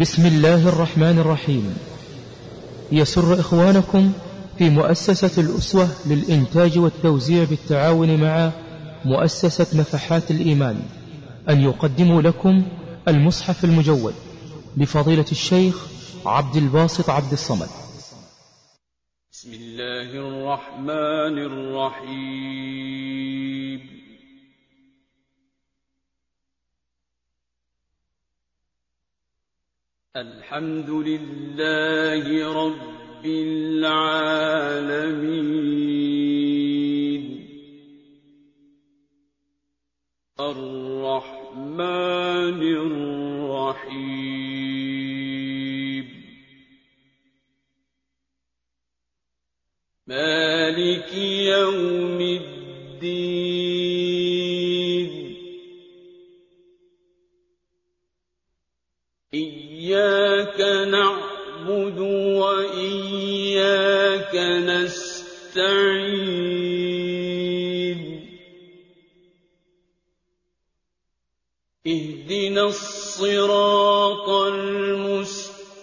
بسم الله الرحمن الرحيم. يسر إخوانكم في مؤسسة الأسوة للإنتاج والتوزيع بالتعاون مع مؤسسة نفحات الإيمان أن يقدموا لكم المصحف المجود لفضيلة الشيخ عبد الباسط عبد الصمد. بسم الله الرحمن الرحيم. الحمد لله رب العالمين. الرحمن الرحيم. مالك يوم الدين. إياك نعبد وإياك نستعين. اهدنا الصراط المستقيم.